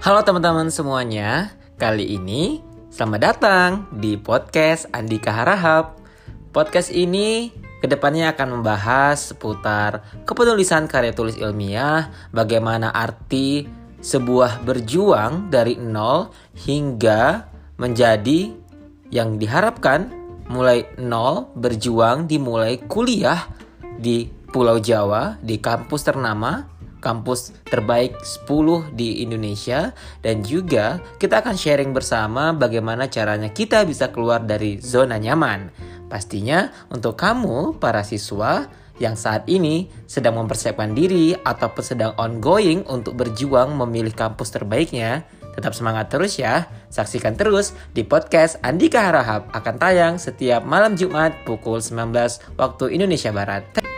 Halo teman-teman semuanya, kali ini selamat datang di podcast Andika Harahap. Podcast ini ke depannya akan membahas seputar kepenulisan karya tulis ilmiah, bagaimana arti sebuah berjuang dari nol hingga menjadi yang diharapkan mulai nol berjuang dimulai kuliah di Pulau Jawa di kampus ternama kampus terbaik 10 di Indonesia dan juga kita akan sharing bersama bagaimana caranya kita bisa keluar dari zona nyaman. Pastinya untuk kamu para siswa yang saat ini sedang mempersiapkan diri ataupun sedang ongoing untuk berjuang memilih kampus terbaiknya, tetap semangat terus ya. Saksikan terus di podcast Andika Harahap akan tayang setiap malam Jumat pukul 19 waktu Indonesia Barat.